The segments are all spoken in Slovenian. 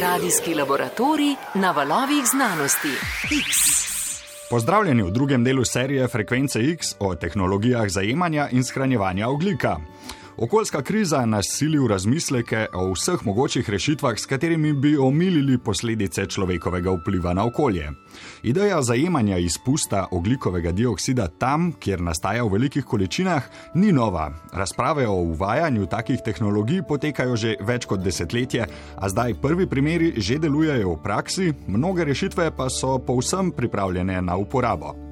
Radijski laboratorij na valovih znanosti. X. Pozdravljeni v drugem delu serije Frekvence X o tehnologijah zajemanja in shranjevanja oglika. Okoljska kriza nas sili v razmisleke o vseh mogočih rešitvah, s katerimi bi omilili posledice človekovega vpliva na okolje. Ideja zajemanja izpusta oglikovega dioksida tam, kjer nastaja v velikih količinah, ni nova. Razprave o uvajanju takih tehnologij potekajo že več kot desetletje, a zdaj prvi primeri že delujejo v praksi, mnoge rešitve pa so povsem pripravljene na uporabo.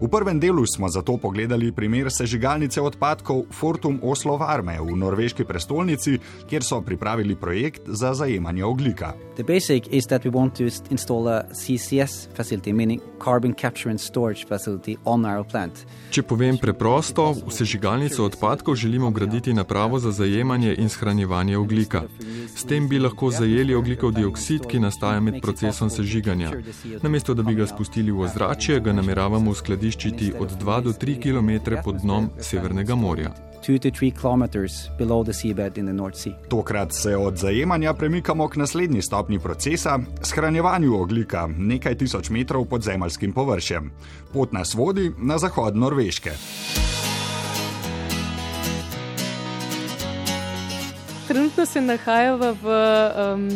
V prvem delu smo zato pogledali primer sežigalnice odpadkov Fortum Oslo Varme v norveški prestolnici, kjer so pripravili projekt za zajemanje oglika. The basic is that we want to install a CCS facility, meaning carbon capture and storage facility on our plant. Če povem preprosto, v sežigalnico odpadkov želimo graditi napravo za zajemanje in shranjevanje oglika. S tem bi lahko zajeli oglikov dioksid, ki nastaja med procesom sežiganja. Namesto da bi ga spustili v ozračje, ga nameravamo skladiščiti od 2 do 3 km pod dnom Severnega morja. Tokrat se od zajemanja premikamo k naslednji stopni procesa, shranjevanju oglika nekaj tisoč metrov pod zemeljskim površjem. Pot nas vodi na zahod Norveške. Trenutno se nahajamo v um,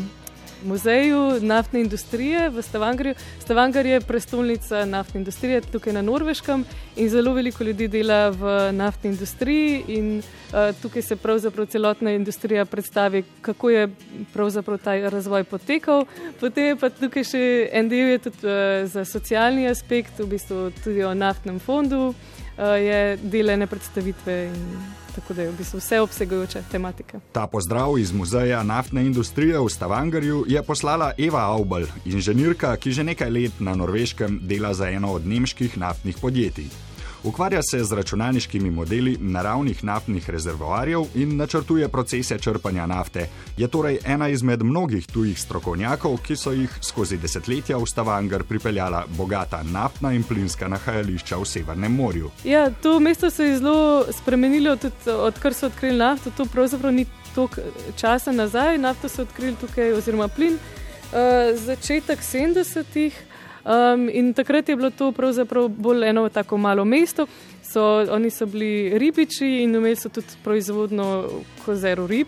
muzeju naftne industrije v Stavangarju. Stavanger je prestolnica naftne industrije tukaj na Norveškem in zelo veliko ljudi dela v naftni industriji. In, uh, tukaj se pravzaprav celotna industrija predstavi, kako je pravzaprav ta razvoj potekal. Potem je pa tukaj še en del tudi uh, za socialni aspekt, v bistvu tudi o naftnem fondu, uh, je delene predstavitve. In, tako da je v bistvu vse obsegajoča tematika. Ta pozdrav iz Muzeja naftne industrije v Stavangarju je poslala Eva Aubel, inženirka, ki že nekaj let na norveškem dela za eno od nemških naftnih podjetij. Ukvarja se z računalniškimi modeli naravnih naftnih rezervoarjev in načrtuje procese črpanja nafte. Je torej ena izmed mnogih tujih strokovnjakov, ki so jih skozi desetletja v Stavanger pripeljala bogata naftna in plinska nahajališča v Severnem morju. Ja, to mesto se je zelo spremenilo, tudi odkar so odkrili nafto. To pravzaprav ni toliko časa nazaj. Nafto so odkrili tukaj, oziroma plin, uh, začetek 70-ih. Um, in takrat je bilo to pravzaprav bolj eno tako malo mesto. So, oni so bili ribiči in imeli so tudi proizvodno kozero rib.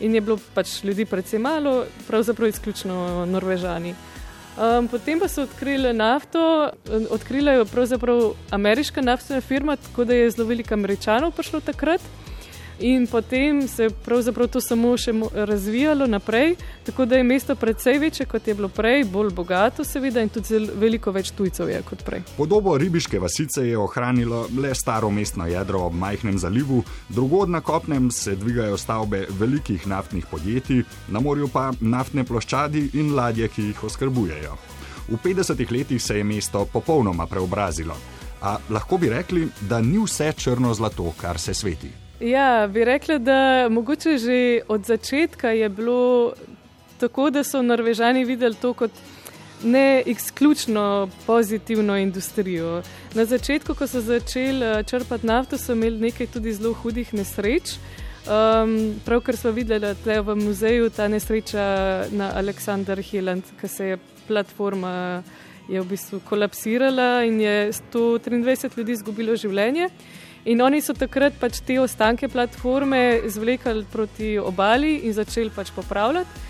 In je bilo pač ljudi predvsem malo, pravzaprav izključno norvežani. Um, potem pa so odkrili nafto, odkrila je pravzaprav ameriška naftna firma, tako da je zelo veliko američanov prišlo takrat. In potem se je pravzaprav to samo še razvijalo naprej, tako da je mesto precej večje, kot je bilo prej, bolj bogato, seveda, in tudi veliko več tujcev je kot prej. Podobo ribiške vasice je ohranilo le staro mestno jedro ob majhnem zalivu, drugod na kopnem se dvigajo stavbe velikih naftnih podjetij, na morju pa naftne ploščadi in ladje, ki jih oskrbujejo. V 50-ih letih se je mesto popolnoma preobrazilo. A lahko bi rekli, da ni vse črno zlato, kar se sveti. Ja, bi rekla, da mogoče že od začetka je bilo tako, da so Norvežani videli to kot ne izključno pozitivno industrijo. Na začetku, ko so začeli eh, črpati nafto, so imeli nekaj tudi zelo hudih nesreč. Um, Pravkar smo videli tukaj v muzeju ta nesreča na Aleksandr Hiland, ki se je platforma je v bistvu kolapsirala in je 123 ljudi izgubilo življenje. In oni so takrat pač te ostanke platforme zvlekli proti obali in začeli pač popravljati.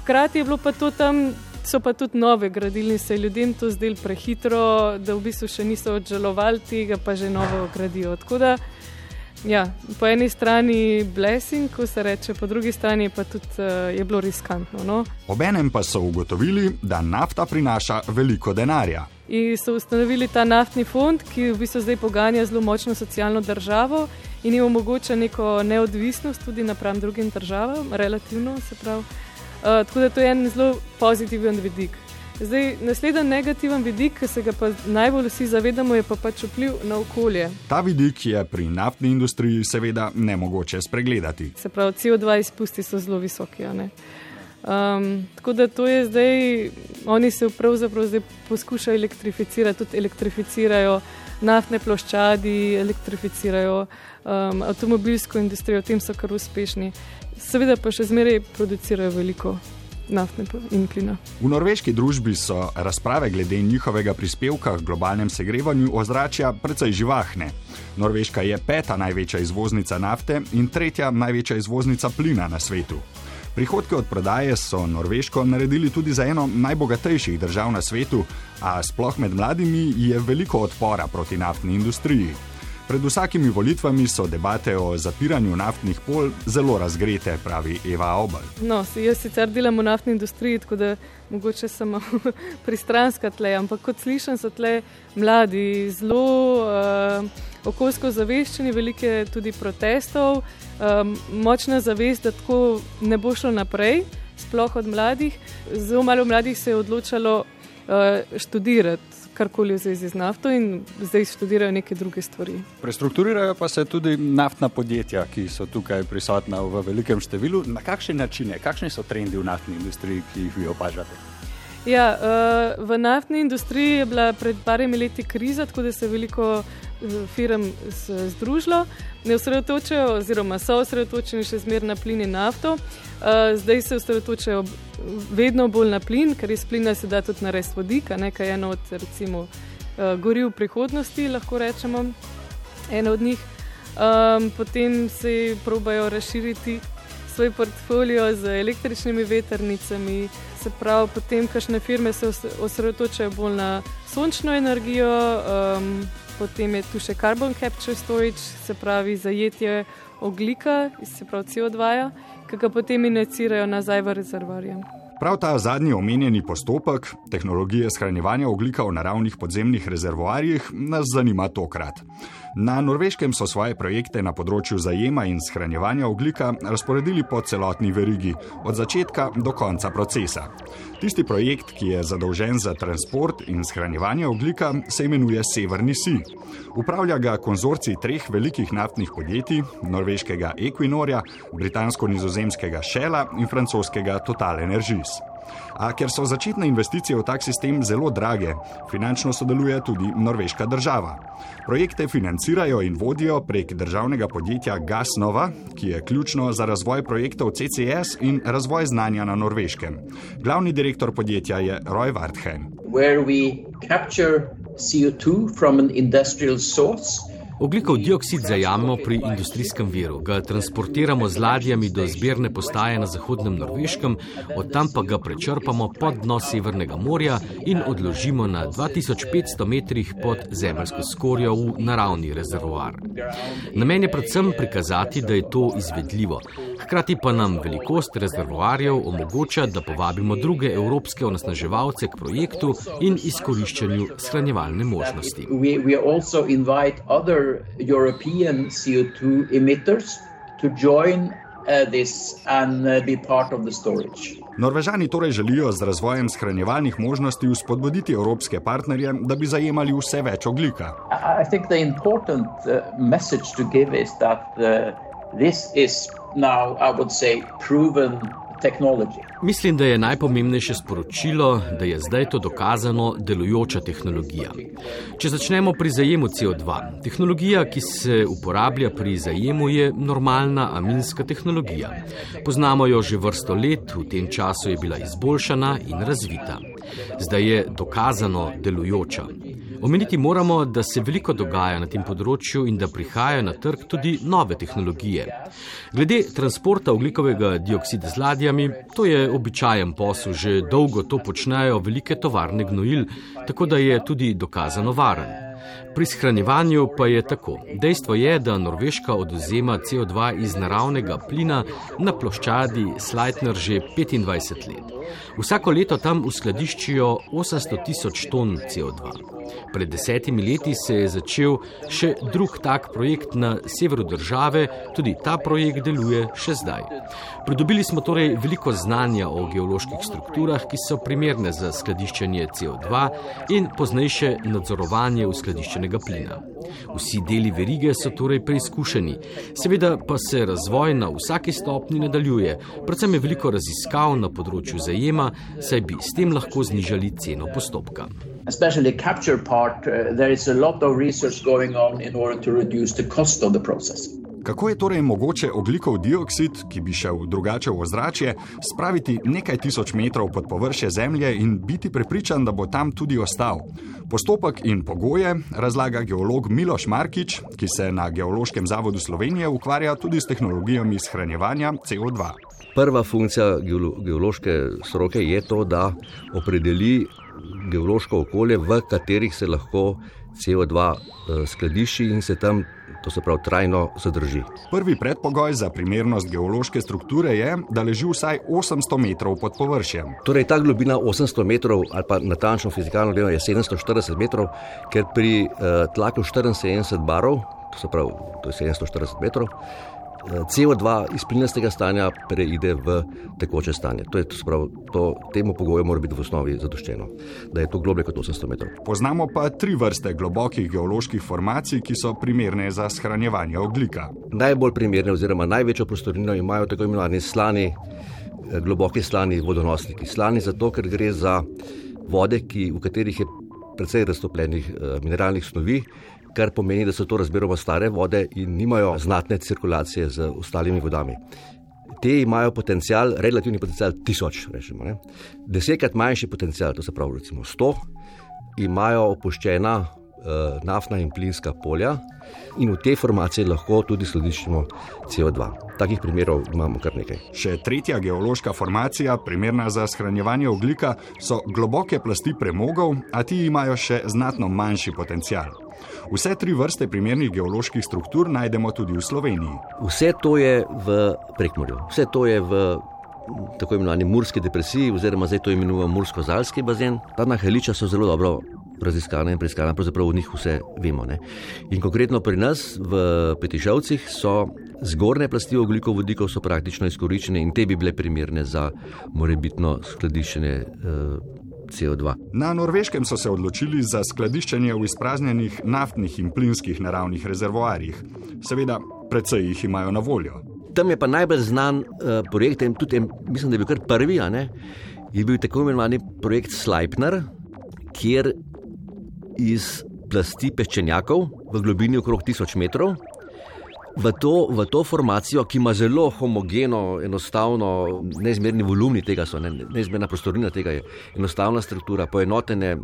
Hkrati je bilo pa to tam, so pa tudi nove se ljudem to zdelo prehitro, da v bistvu še niso odžalovali tega, pa že novo gradijo. Tako da, ja, po eni strani blessing, ko se reče, po drugi strani pa tudi uh, je bilo riskantno. No? Obenem pa so ugotovili, da nafta prinaša veliko denarja in so ustanovili ta naftni fond, ki v bistvu zdaj poganja zelo močno socialno državo in jim omogoča neko neodvisnost tudi napram drugim državam, relativno se pravi. Uh, tako da to je en zelo pozitiven vidik. Zdaj, naslednji negativen vidik, ki se ga pa najbolj vsi zavedamo, je pa pač vpliv na okolje. Ta vidik je pri naftni industriji seveda ne mogoče spregledati. Se pravi, CO2 izpusti so zelo visoki. Um, tako da to je zdaj, oni se pravzaprav zdaj poskušajo elektrificirati, tudi elektrificirajo naftne ploščadi, elektrificirajo um, avtomobilsko industrijo, v tem so kar uspešni. Seveda pa še zmeraj producirajo veliko naftne in plina. V norveški družbi so razprave glede njihovega prispevka k globalnem segrevanju ozračja precej živahne. Norveška je peta največja izvoznica nafte in tretja največja izvoznica plina na svetu. Prihodke od prodaje so Norveško naredili tudi za eno najbogatejših držav na svetu, a sploh med mladimi je veliko odpora proti naftni industriji. Pred vsakimi volitvami so debate o zapiranju naftnih pol zelo razgrete, pravi Eva Obal. No, jaz sicer delam v naftni industriji, tako da mogoče samo pristranska tle, ampak kot slišim, so tle mladi zelo uh, okoljsko zaveščeni, veliko je tudi protestov, um, močna zavest, da tako ne bo šlo naprej, sploh od mladih. Zelo malo mladih se je odločalo študirati karkoli v zvezi z nafto in zdaj študirajo neke druge stvari. Prestrukturirajo pa se tudi naftna podjetja, ki so tukaj prisotna v velikem številu. Na kakšne načine, kakšni so trendi v naftni industriji, ki jih vi opažate? Ja, eh, v naftni industriji je bila pred parimi leti kriza, tako da se je veliko eh, firm združilo, ne osredotočajo, oziroma so osredotočeni še zmeraj na plin in nafto. Eh, zdaj se osredotočajo vedno bolj na plin, ker iz plina se da tudi narediti vodik, nekaj eno od recimo, goriv prihodnosti, lahko rečemo, eno od njih. Um, potem se probajo razširiti svoj portfolio z električnimi veternicami, se pravi, potem kakšne firme se osredotočajo bolj na sončno energijo, um, potem je tu še carbon capture storage, se pravi zajetje oglika, se pravi CO2, -ja, ki ga potem injicirajo nazaj v rezervarje. Prav ta zadnji omenjeni postopek, tehnologije shranjevanja oglika v naravnih podzemnih rezervoarjih, nas zanima tokrat. Na norveškem so svoje projekte na področju zajema in shranjevanja oglika razporedili po celotni verigi, od začetka do konca procesa. Tisti projekt, ki je zadolžen za transport in shranjevanje oglika, se imenuje Severni Si. Upravlja ga konzorcij treh velikih naftnih podjetij: norveškega Equinorja, britansko-nizozemskega Shella in francoskega Total Energies. A ker so začetne investicije v tak sistem zelo drage, finančno sodeluje tudi norveška država. Projekte financirajo in vodijo prek državnega podjetja Gasnova, ki je ključno za razvoj projektov CCS in razvoj znanja na norveškem. Glavni direktor podjetja je Roy Warthen. CO2 from an industrial source. Oglikov dioksid zajamemo pri industrijskem viru, ga transportiramo z ladjami do zbirne postaje na zahodnem Norveškem, od tam pa ga prečrpamo pod dno Severnega morja in odložimo na 2500 metrih pod zemljsko skorjo v naravni rezervoar. Namen je predvsem prikazati, da je to izvedljivo. Hkrati pa nam velikost rezervoarjev omogoča, da povabimo druge evropske onesnaževalce k projektu in izkoriščanju shranjevalne možnosti. We, we European CO2 emitters to join uh, this and uh, be part of the storage. Norvežani torej želijo z razvojem shranjevalnih možnosti spodbuditi evropske partnerje, da bi zajemali vse več oglika. Sporočilo, da je to zdaj, I would say, proven Mislim, da je najpomembnejše sporočilo, da je zdaj to dokazano delujoča tehnologija. Če začnemo pri zajemu CO2, tehnologija, ki se uporablja pri zajemu, je normalna aminska tehnologija. Poznamo jo že vrsto let, v tem času je bila izboljšana in razvita. Zdaj je dokazano delujoča. Omeniti moramo, da se veliko dogaja na tem področju in da prihajajo na trg tudi nove tehnologije. Glede transporta oglikovega dioksida z ladjami, to je običajen posel, že dolgo to počnejo velike tovarne gnojil, tako da je tudi dokazano varen. Pri shranjevanju pa je tako. Dejstvo je, da Norveška oduzema CO2 iz naravnega plina na ploščadi Sleitner že 25 let. Vsako leto tam uskladiščijo 800 tisoč ton CO2. Pred desetimi leti se je začel še drug tak projekt na severu države, tudi ta projekt deluje še zdaj. Pridobili smo torej veliko znanja o geoloških strukturah, ki so primerne za skladiščenje CO2 in poznejše nadzorovanje uskladiščenega plina. Vsi deli verige so torej preizkušeni, seveda pa se razvoj na vsaki stopni nadaljuje, predvsem je veliko raziskav na področju zajema, saj bi s tem lahko znižali ceno postopka. Especially capture part, uh, there is a lot of research going on in order to reduce the cost of the process. Kako je torej mogoče oglikov dioksid, ki bi šel drugače v ozračje, spraviti nekaj tisoč metrov pod površje Zemlje in biti prepričan, da bo tam tudi ostal? Postopek in pogoje razlaga geolog Miloš Markič, ki se na Geološkem zavodu Slovenije ukvarja tudi s tehnologijami shranjevanja CO2. Prva funkcija geološke stroke je to, da opredeli geološko okolje, v katerih se lahko CO2 eh, skladišči in se tam to se pravi trajno zadrži. Prvi predpogoj za primernost geološke strukture je, da leži vsaj 800 metrov pod površjem. Torej, ta globina 800 metrov, ali pa natančno fizikalno gledano, je 740 metrov, ker pri uh, tlaku 74 barov, to se pravi, to je 740 metrov. CO2 iz plinastega stanja preide v tekoče stanje. To je, to sprav, to, temu pogoju mora biti v osnovi zadoščeno, da je to globlje kot 800 metrov. Poznamo pa tri vrste globokih geoloških formacij, ki so primerne za shranjevanje oglika. Najbolj primerne, oziroma največjo prostorino imajo tako imenovani slani, eh, globoki slani vodonosniki. Slani zato, ker gre za vode, ki, v katerih je precej raztopljenih uh, mineralnih snovi, kar pomeni, da so to razmeroma stare vode in nimajo znatne cirkulacije z ostalimi vodami. Te imajo potencial, relativni potencial tisoč, rečemo. Ne? Desetkrat manjši potencial, to se pravi, recimo sto, imajo opuščena uh, naftna in plinska polja in v te formacije lahko tudi skladiščimo CO2. Takih primerov imamo kar nekaj. Še tretja geološka formacija, primerna za shranjevanje oglika, so globoke plasti premogov, a ti imajo še znatno manjši potencial. Vse tri vrste primernih geoloških struktur najdemo tudi v Sloveniji. Vse to je v prekmorju, vse to je v tako imenovani Murski depresiji, oziroma zdaj to imenujemo Mursko-Zalski bazen. Ta nahajališča so zelo dobro raziskana in preiskana, pravzaprav o njih vse vemo. Ne? In konkretno pri nas v Petišavcih so zgornje plasti oglikovodikov praktično izkoriščene in te bi bile primerne za morebitno skladiščenje. Eh, CO2. Na Norveškem so se odločili za skladiščenje v izpraznjenih naftnih in plinskih naravnih rezervoarjih. Seveda, precej jih imajo na voljo. Tam je pa najbolj znan uh, projekt, in tudi mislim, da je bil kar prvi, je bil tako imenovani projekt Sleipner, kjer iz plasti peščenjakov v globini okrog 1000 metrov. V to, v to formacijo, ki ima zelo homogeno, enostavno, neizmerni volumni tega, so, ne, neizmerna prostorina tega je, enostavna struktura, poenotene eh,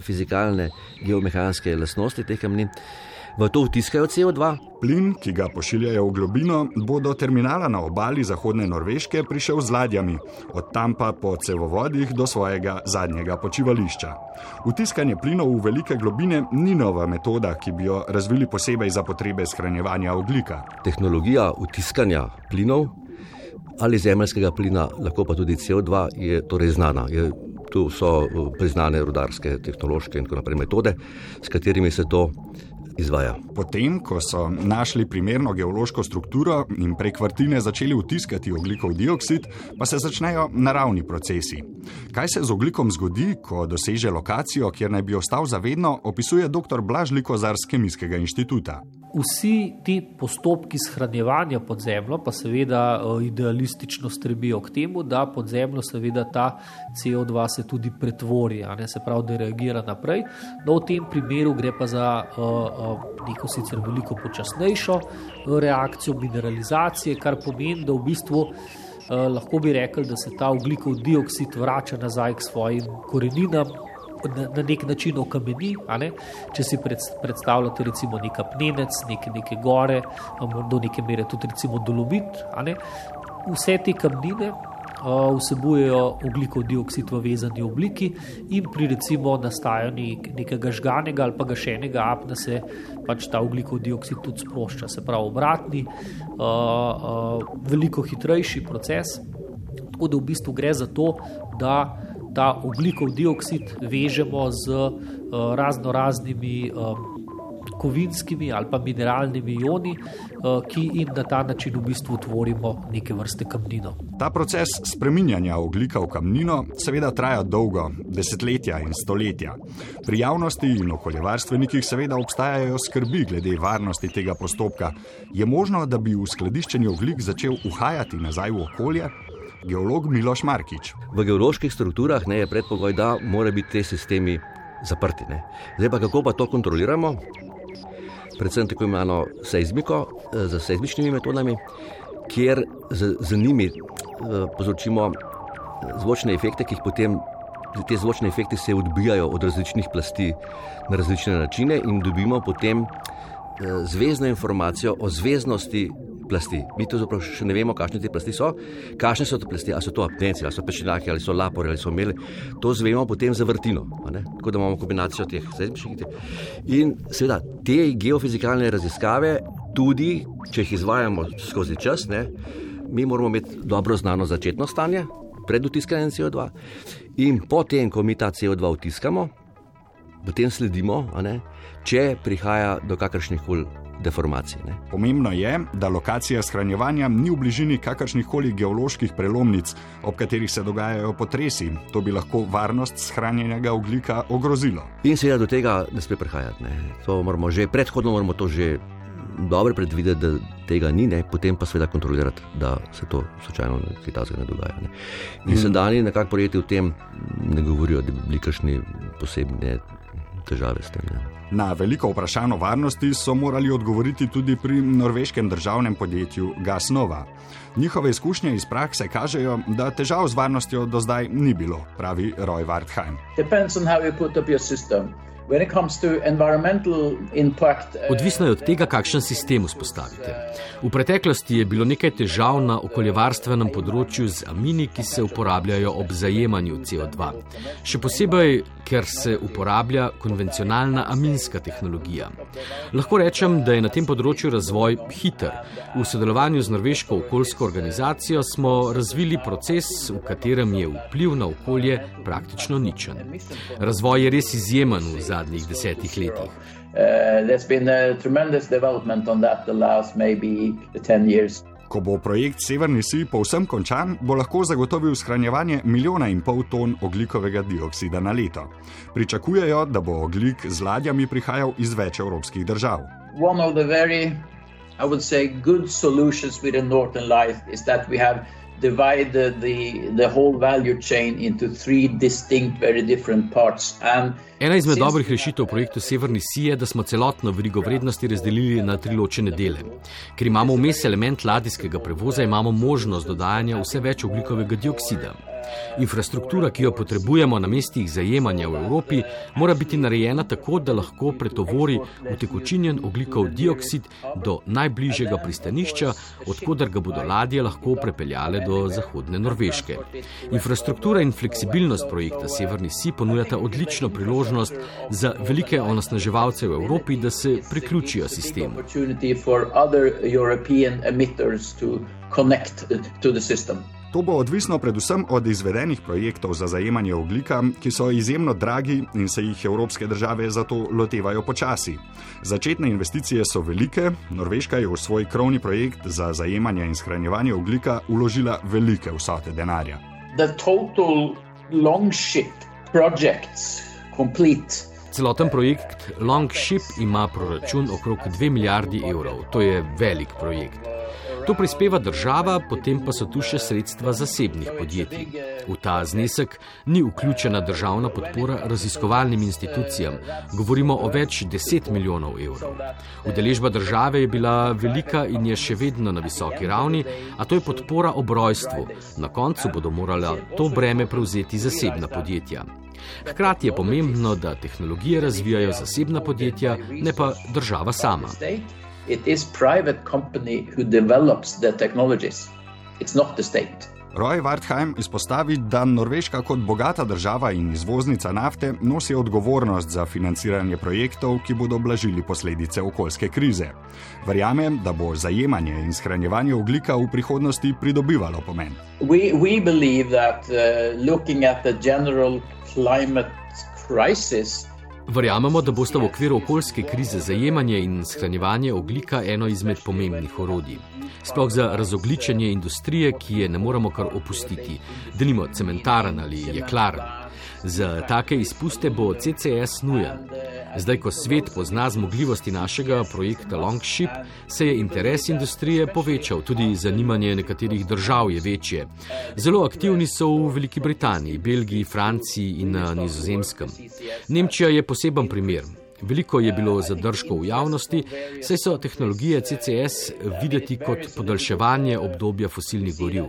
fizikalne, geomehanske lastnosti teh kamnin v to vtiskajo CO2. Plin, ki ga pošiljajo v globino, bo do terminala na obali zahodne Norveške prišel z ladjami, od tam pa po cevovodih do svojega zadnjega počivališča. Vtiskanje plinov v velike globine ni nova metoda, ki bi jo razvili posebej za potrebe shranjevanja oglika. Tehnologija vtiskanja plinov ali zemljskega plina, lahko pa tudi CO2, je torej znana. Je Tu so priznane rudarske, tehnološke in tako naprej metode, s katerimi se to izvaja. Potem, ko so našli primerno geološko strukturo in prek vrtine začeli vtiskati oglikov dioksid, pa se začnejo naravni procesi. Kaj se z oglikom zgodi, ko doseže lokacijo, kjer naj bi ostal zavedno, opisuje dr. Blažliko z Kemijskega inštituta vsi ti postopki shranjevanja pod zemljo, pa seveda eh, idealistično strebijo k temu, da pod zemljo seveda ta CO2 se tudi pretvori, ne, se pravi, da reagira naprej. No, v tem primeru gre pa za uh, uh, neko sicer veliko počasnejšo reakcijo mineralizacije, kar pomeni, da v bistvu uh, lahko bi rekli, da se ta ugljikov dioksid vrača nazaj k svojim koreninam na, na nek način okameni. Če si pred, predstavljate, recimo, nek apnenec, neke, neke gore, do neke mere tudi recimo dolomit. Vse te kamnine vsebujejo oglikov dioksid v vezani obliki in pri recimo nastajanju nekega žganega ali pa gašenega apna se pač ta oglikov dioksid tudi sprošča, se pravi obratni, uh, uh, veliko hitrejši proces. Tako da v bistvu gre za to, da ta oglikov dioksid vežemo z uh, razno raznimi um, kovinskimi ali pa mineralnimi ioni, uh, ki jim na ta način v bistvu tvorimo neke vrste kamnino. Ta proces spreminjanja oglika v kamnino seveda traja dolgo, desetletja in stoletja. Pri javnosti in okoljevarstvenikih seveda obstajajo skrbi glede varnosti tega postopka. Je možno, da bi v skladiščenju oglik začel uhajati nazaj v okolje? Geolog Miloš Markič. V geoloških strukturah ne, je predpogoj, da morajo biti ti sistemi zaprti. Ne. Zdaj pa kako pa to kontroliramo? predvsem tako imenovano seizmiko, eh, z seizmičnimi metodami, kjer z, z njimi eh, povzročimo zvočne efekte, ki jih potem. Te zvočne efekte se odbijajo od različnih plasti na različne načine, in dobimo potem zvezdno informacijo o zvezdnosti plasti. Mi to še ne vemo, kakšne te plasti so, kakšne so te plasti, ali so to apnenci, ali so pečenjaki, ali so lapori, ali so mele. To zvemo potem za vrtino, tako da imamo kombinacijo teh sedmih. In seveda te geofizikalne raziskave, tudi če jih izvajamo skozi čas, ne, mi moramo imeti dobro znano začetno stanje pred utiskanjem CO2 in potem, ko mi ta CO2 utiskamo, potem sledimo, ne, če prihaja do kakršnih koli deformacije. Ne. Pomembno je, da lokacija shranjevanja ni v bližini kakršnih koli geoloških prelomnic, ob katerih se dogajajo potresi. To bi lahko varnost shranjenega oglika ogrozilo. In seveda do tega ne sme prihajati. Ne. To moramo že predhodno moramo to že. Dobro predvideti, da tega ni, ne? potem pa seveda kontrolirati, da se to slučajno nekaj takega ne dogaja. Ne? In mm. sedajni nekako projekti v tem ne govorijo, da bi bili kakšni posebni težave s tem. Ne? Na veliko vprašanje o varnosti so morali odgovoriti tudi pri norveškem državnem podjetju Gasnova. Njihove izkušnje iz prakse kažejo, da težav z varnostjo do zdaj ni bilo, pravi Roy Wartheim. Odvisno je od tega, kakšen sistem vzpostavite. V preteklosti je bilo nekaj težav na okoljevarstvenem področju z amini, ki se uporabljajo ob zajemanju CO2. Še posebej, ker se uporablja konvencionalna aminska tehnologija. Lahko rečem, da je na tem področju razvoj hiter. V sodelovanju z Norveško okoljsko organizacijo smo razvili proces, v katerem je vpliv na okolje praktično ničen. Razvoj je res izjemen v zadnjih desetih letih. Uh, Ko bo projekt Severni Sij povsem končan, bo lahko zagotovil shranjevanje milijona in pol ton oglikovega dioksida na leto. Pričakujejo, da bo oglik z ladjami prihajal iz več evropskih držav. I would say good solutions with the Northern Light is that we have divided the, the whole value chain into three distinct, very different parts. And Ena izmed dobrih rešitev v projektu Severni Sij je, da smo celotno verigo vrednosti razdelili na tri ločene dele. Ker imamo vmes element ladijskega prevoza, imamo možnost dodajanja vse več oglikovega dioksida. Infrastruktura, ki jo potrebujemo na mestih zajemanja v Evropi, mora biti narejena tako, da lahko pretovori utekočinjen oglikov dioksid do najbližjega pristanišča, odkudar ga bodo ladje lahko prepeljale do zahodne Norveške. Infrastruktura in fleksibilnost projekta Severni Sij ponujata odlično priložnost za velike onosnaževalce v Evropi, da se priključijo sistemu. Connect to the system. To bo odvisno predvsem od izvedenih projektov za zajemanje oglika, ki so izjemno dragi in se jih evropske države zato lotevajo počasi. Začetne investicije so velike, Norveška je v svoj krovni projekt za zajemanje in shranjevanje oglika uložila velike vsote denarja. Celoten projekt Longship ima proračun okrog 2 milijardi evrov. To je velik projekt. To prispeva država, potem pa so tu še sredstva zasebnih podjetij. V ta znesek ni vključena državna podpora raziskovalnim institucijam, govorimo o več deset milijonov evrov. Udeležba države je bila velika in je še vedno na visoki ravni, a to je podpora obrojstvu. Na koncu bodo morala to breme prevzeti zasebna podjetja. Hkrati je pomembno, da tehnologije razvijajo zasebna podjetja, ne pa država sama. It is private company who develops the technologies. It's not the state. Roy Wartheim izpostavi, da Norveška kot bogata država in izvoznica nafte nosi odgovornost za financiranje projektov, ki bodo blažili posledice okoljske krize. Verjame, da bo zajemanje in shranjevanje oglika v prihodnosti pridobivalo pomen. We, we Verjamemo, da boste v okviru okoljske krize zajemanje in shranjevanje oglika eno izmed pomembnih orodij. Sploh za razogličenje industrije, ki je ne moremo kar opustiti, denimo cementarn ali jeklarn. Za take izpuste bo CCS nujen. Zdaj, ko svet pozna zmogljivosti našega projekta Longship, se je interes industrije povečal, tudi zanimanje nekaterih držav je večje. Zelo aktivni so v Veliki Britaniji, Belgiji, Franciji in na Nizozemskem. Nemčija je poseben primer. Veliko je bilo zadržkov v javnosti, saj so tehnologije CCS videti kot podaljševanje obdobja fosilnih goriv.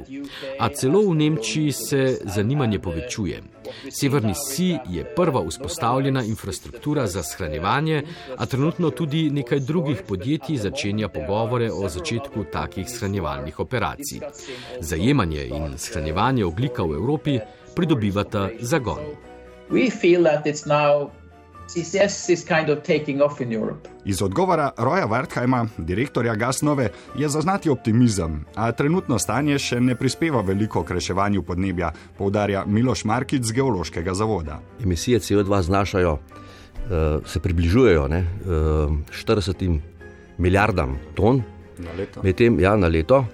A celo v Nemčiji se zanimanje povečuje. Severni Si je prva vzpostavljena infrastruktura za shranjevanje, a trenutno tudi nekaj drugih podjetij začenja pogovore o začetku takih shranjevalnih operacij. Zajemanje in shranjevanje oglika v Evropi pridobivata zagon. We feel that it's now CCS is kind of taking off in Europe. Iz odgovora Roja Wertheima, direktorja Gasnove, je zaznati optimizem, a trenutno stanje še ne prispeva veliko k reševanju podnebja, poudarja Miloš Markic z Geološkega zavoda. Emisije CO2 znašajo, uh, se približujejo ne, uh, 40 milijardam ton na leto. Medtem, ja, na leto,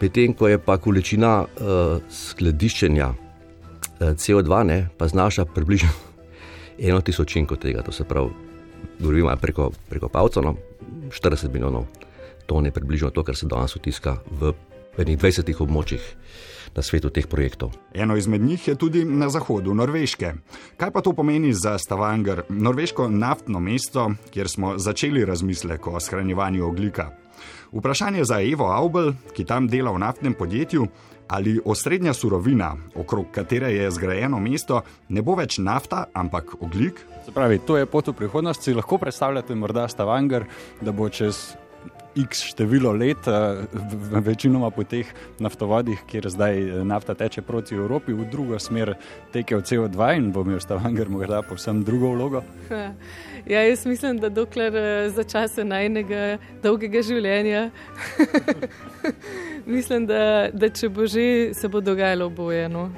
medtem ko je pa količina uh, skladiščenja uh, CO2 ne, pa znaša približno eno tisočinko tega, to se pravi, govorimo preko, preko Pavca, no, 40 milijonov ton je približno to, kar se danes utiska v 20 območjih. Na svetu teh projektov. Eno izmed njih je tudi na zahodu Norveške. Kaj pa to pomeni za Stavanger, norveško naftno mesto, kjer smo začeli razmislek o shranjevanju oglika? Vprašanje za Evo Aubel, ki tam dela v naftnem podjetju, ali osrednja surovina, okrog katere je zgrajeno mesto, ne bo več nafta, ampak oglik? Pravi, to je pot v prihodnost. Si lahko predstavljate, morda Stavanger, da bo čez X število let, eh, večinoma po teh naftovodih, kjer zdaj eh, nafta teče proti Evropi, v drugo smer tekel CO2 in bo imel Stavanger morda povsem drugo vlogo. Ja, jaz mislim, da dokler eh, za čase najnega dolgega življenja, mislim, da, da če bo že, se bo dogajalo oboje. No,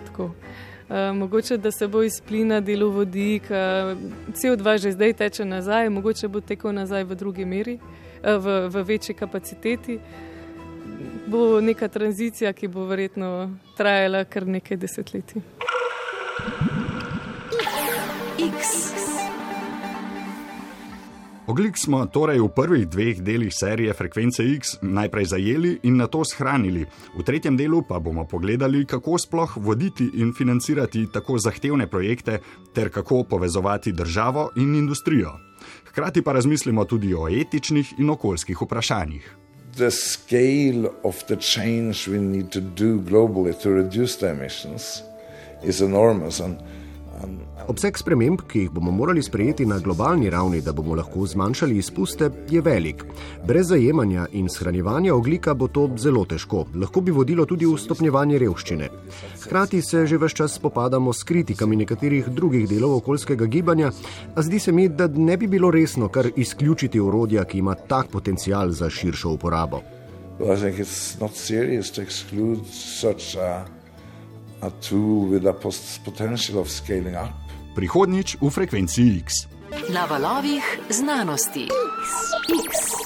Uh, mogoče da se bo iz plina delo vodik, uh, CO2 že zdaj teče nazaj, mogoče bo tekel nazaj v drugi meri. Uh, v, v večji kapaciteti. Bo neka tranzicija, ki bo verjetno trajala kar nekaj desetletij. Oglik smo torej v prvih dveh delih serije Frekvence X najprej zajeli in na to shranili. V tretjem delu pa bomo pogledali, kako sploh voditi in financirati tako zahtevne projekte, ter kako povezovati državo in industrijo. Hkrati pa razmislimo tudi o etičnih in okoljskih vprašanjih. The scale of the change we need to do globally to reduce the emissions is enormous. And Obseg sprememb, ki jih bomo morali sprejeti na globalni ravni, da bomo lahko zmanjšali izpuste, je velik. Brez zajemanja in shranjevanja oglika bo to zelo težko, lahko bi vodilo tudi v stopnjevanje revščine. Hkrati se že vse čas spopadamo s kritikami nekaterih drugih delov okoljskega gibanja, a zdi se mi, da ne bi bilo resno kar izključiti orodja, ki ima tak potencial za širšo uporabo. Well, a tool with a potential of scaling up. Prihodnjič v frekvenci X. Na valovih znanosti. X. X.